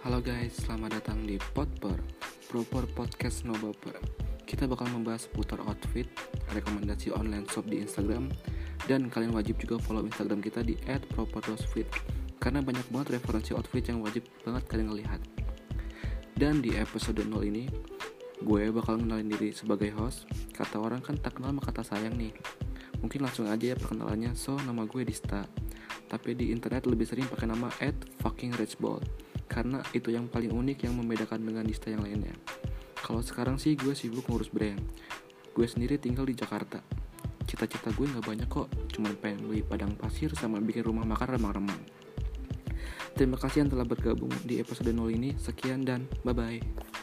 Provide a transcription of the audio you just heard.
Halo guys, selamat datang di Potper Proper Podcast No Baper. Kita bakal membahas seputar outfit, rekomendasi online shop di Instagram Dan kalian wajib juga follow Instagram kita di @proper_outfit Karena banyak banget referensi outfit yang wajib banget kalian lihat. Dan di episode 0 ini Gue bakal ngenalin diri sebagai host. Kata orang kan tak kenal maka kata sayang nih. Mungkin langsung aja ya perkenalannya. So, nama gue Dista. Tapi di internet lebih sering pakai nama at fucking rich ball karena itu yang paling unik yang membedakan dengan Dista yang lainnya. Kalau sekarang sih gue sibuk ngurus brand. Gue sendiri tinggal di Jakarta. Cita-cita gue nggak banyak kok, cuma pengen beli padang pasir sama bikin rumah makan remang-remang. Terima kasih yang telah bergabung di episode 0 ini. Sekian dan bye-bye.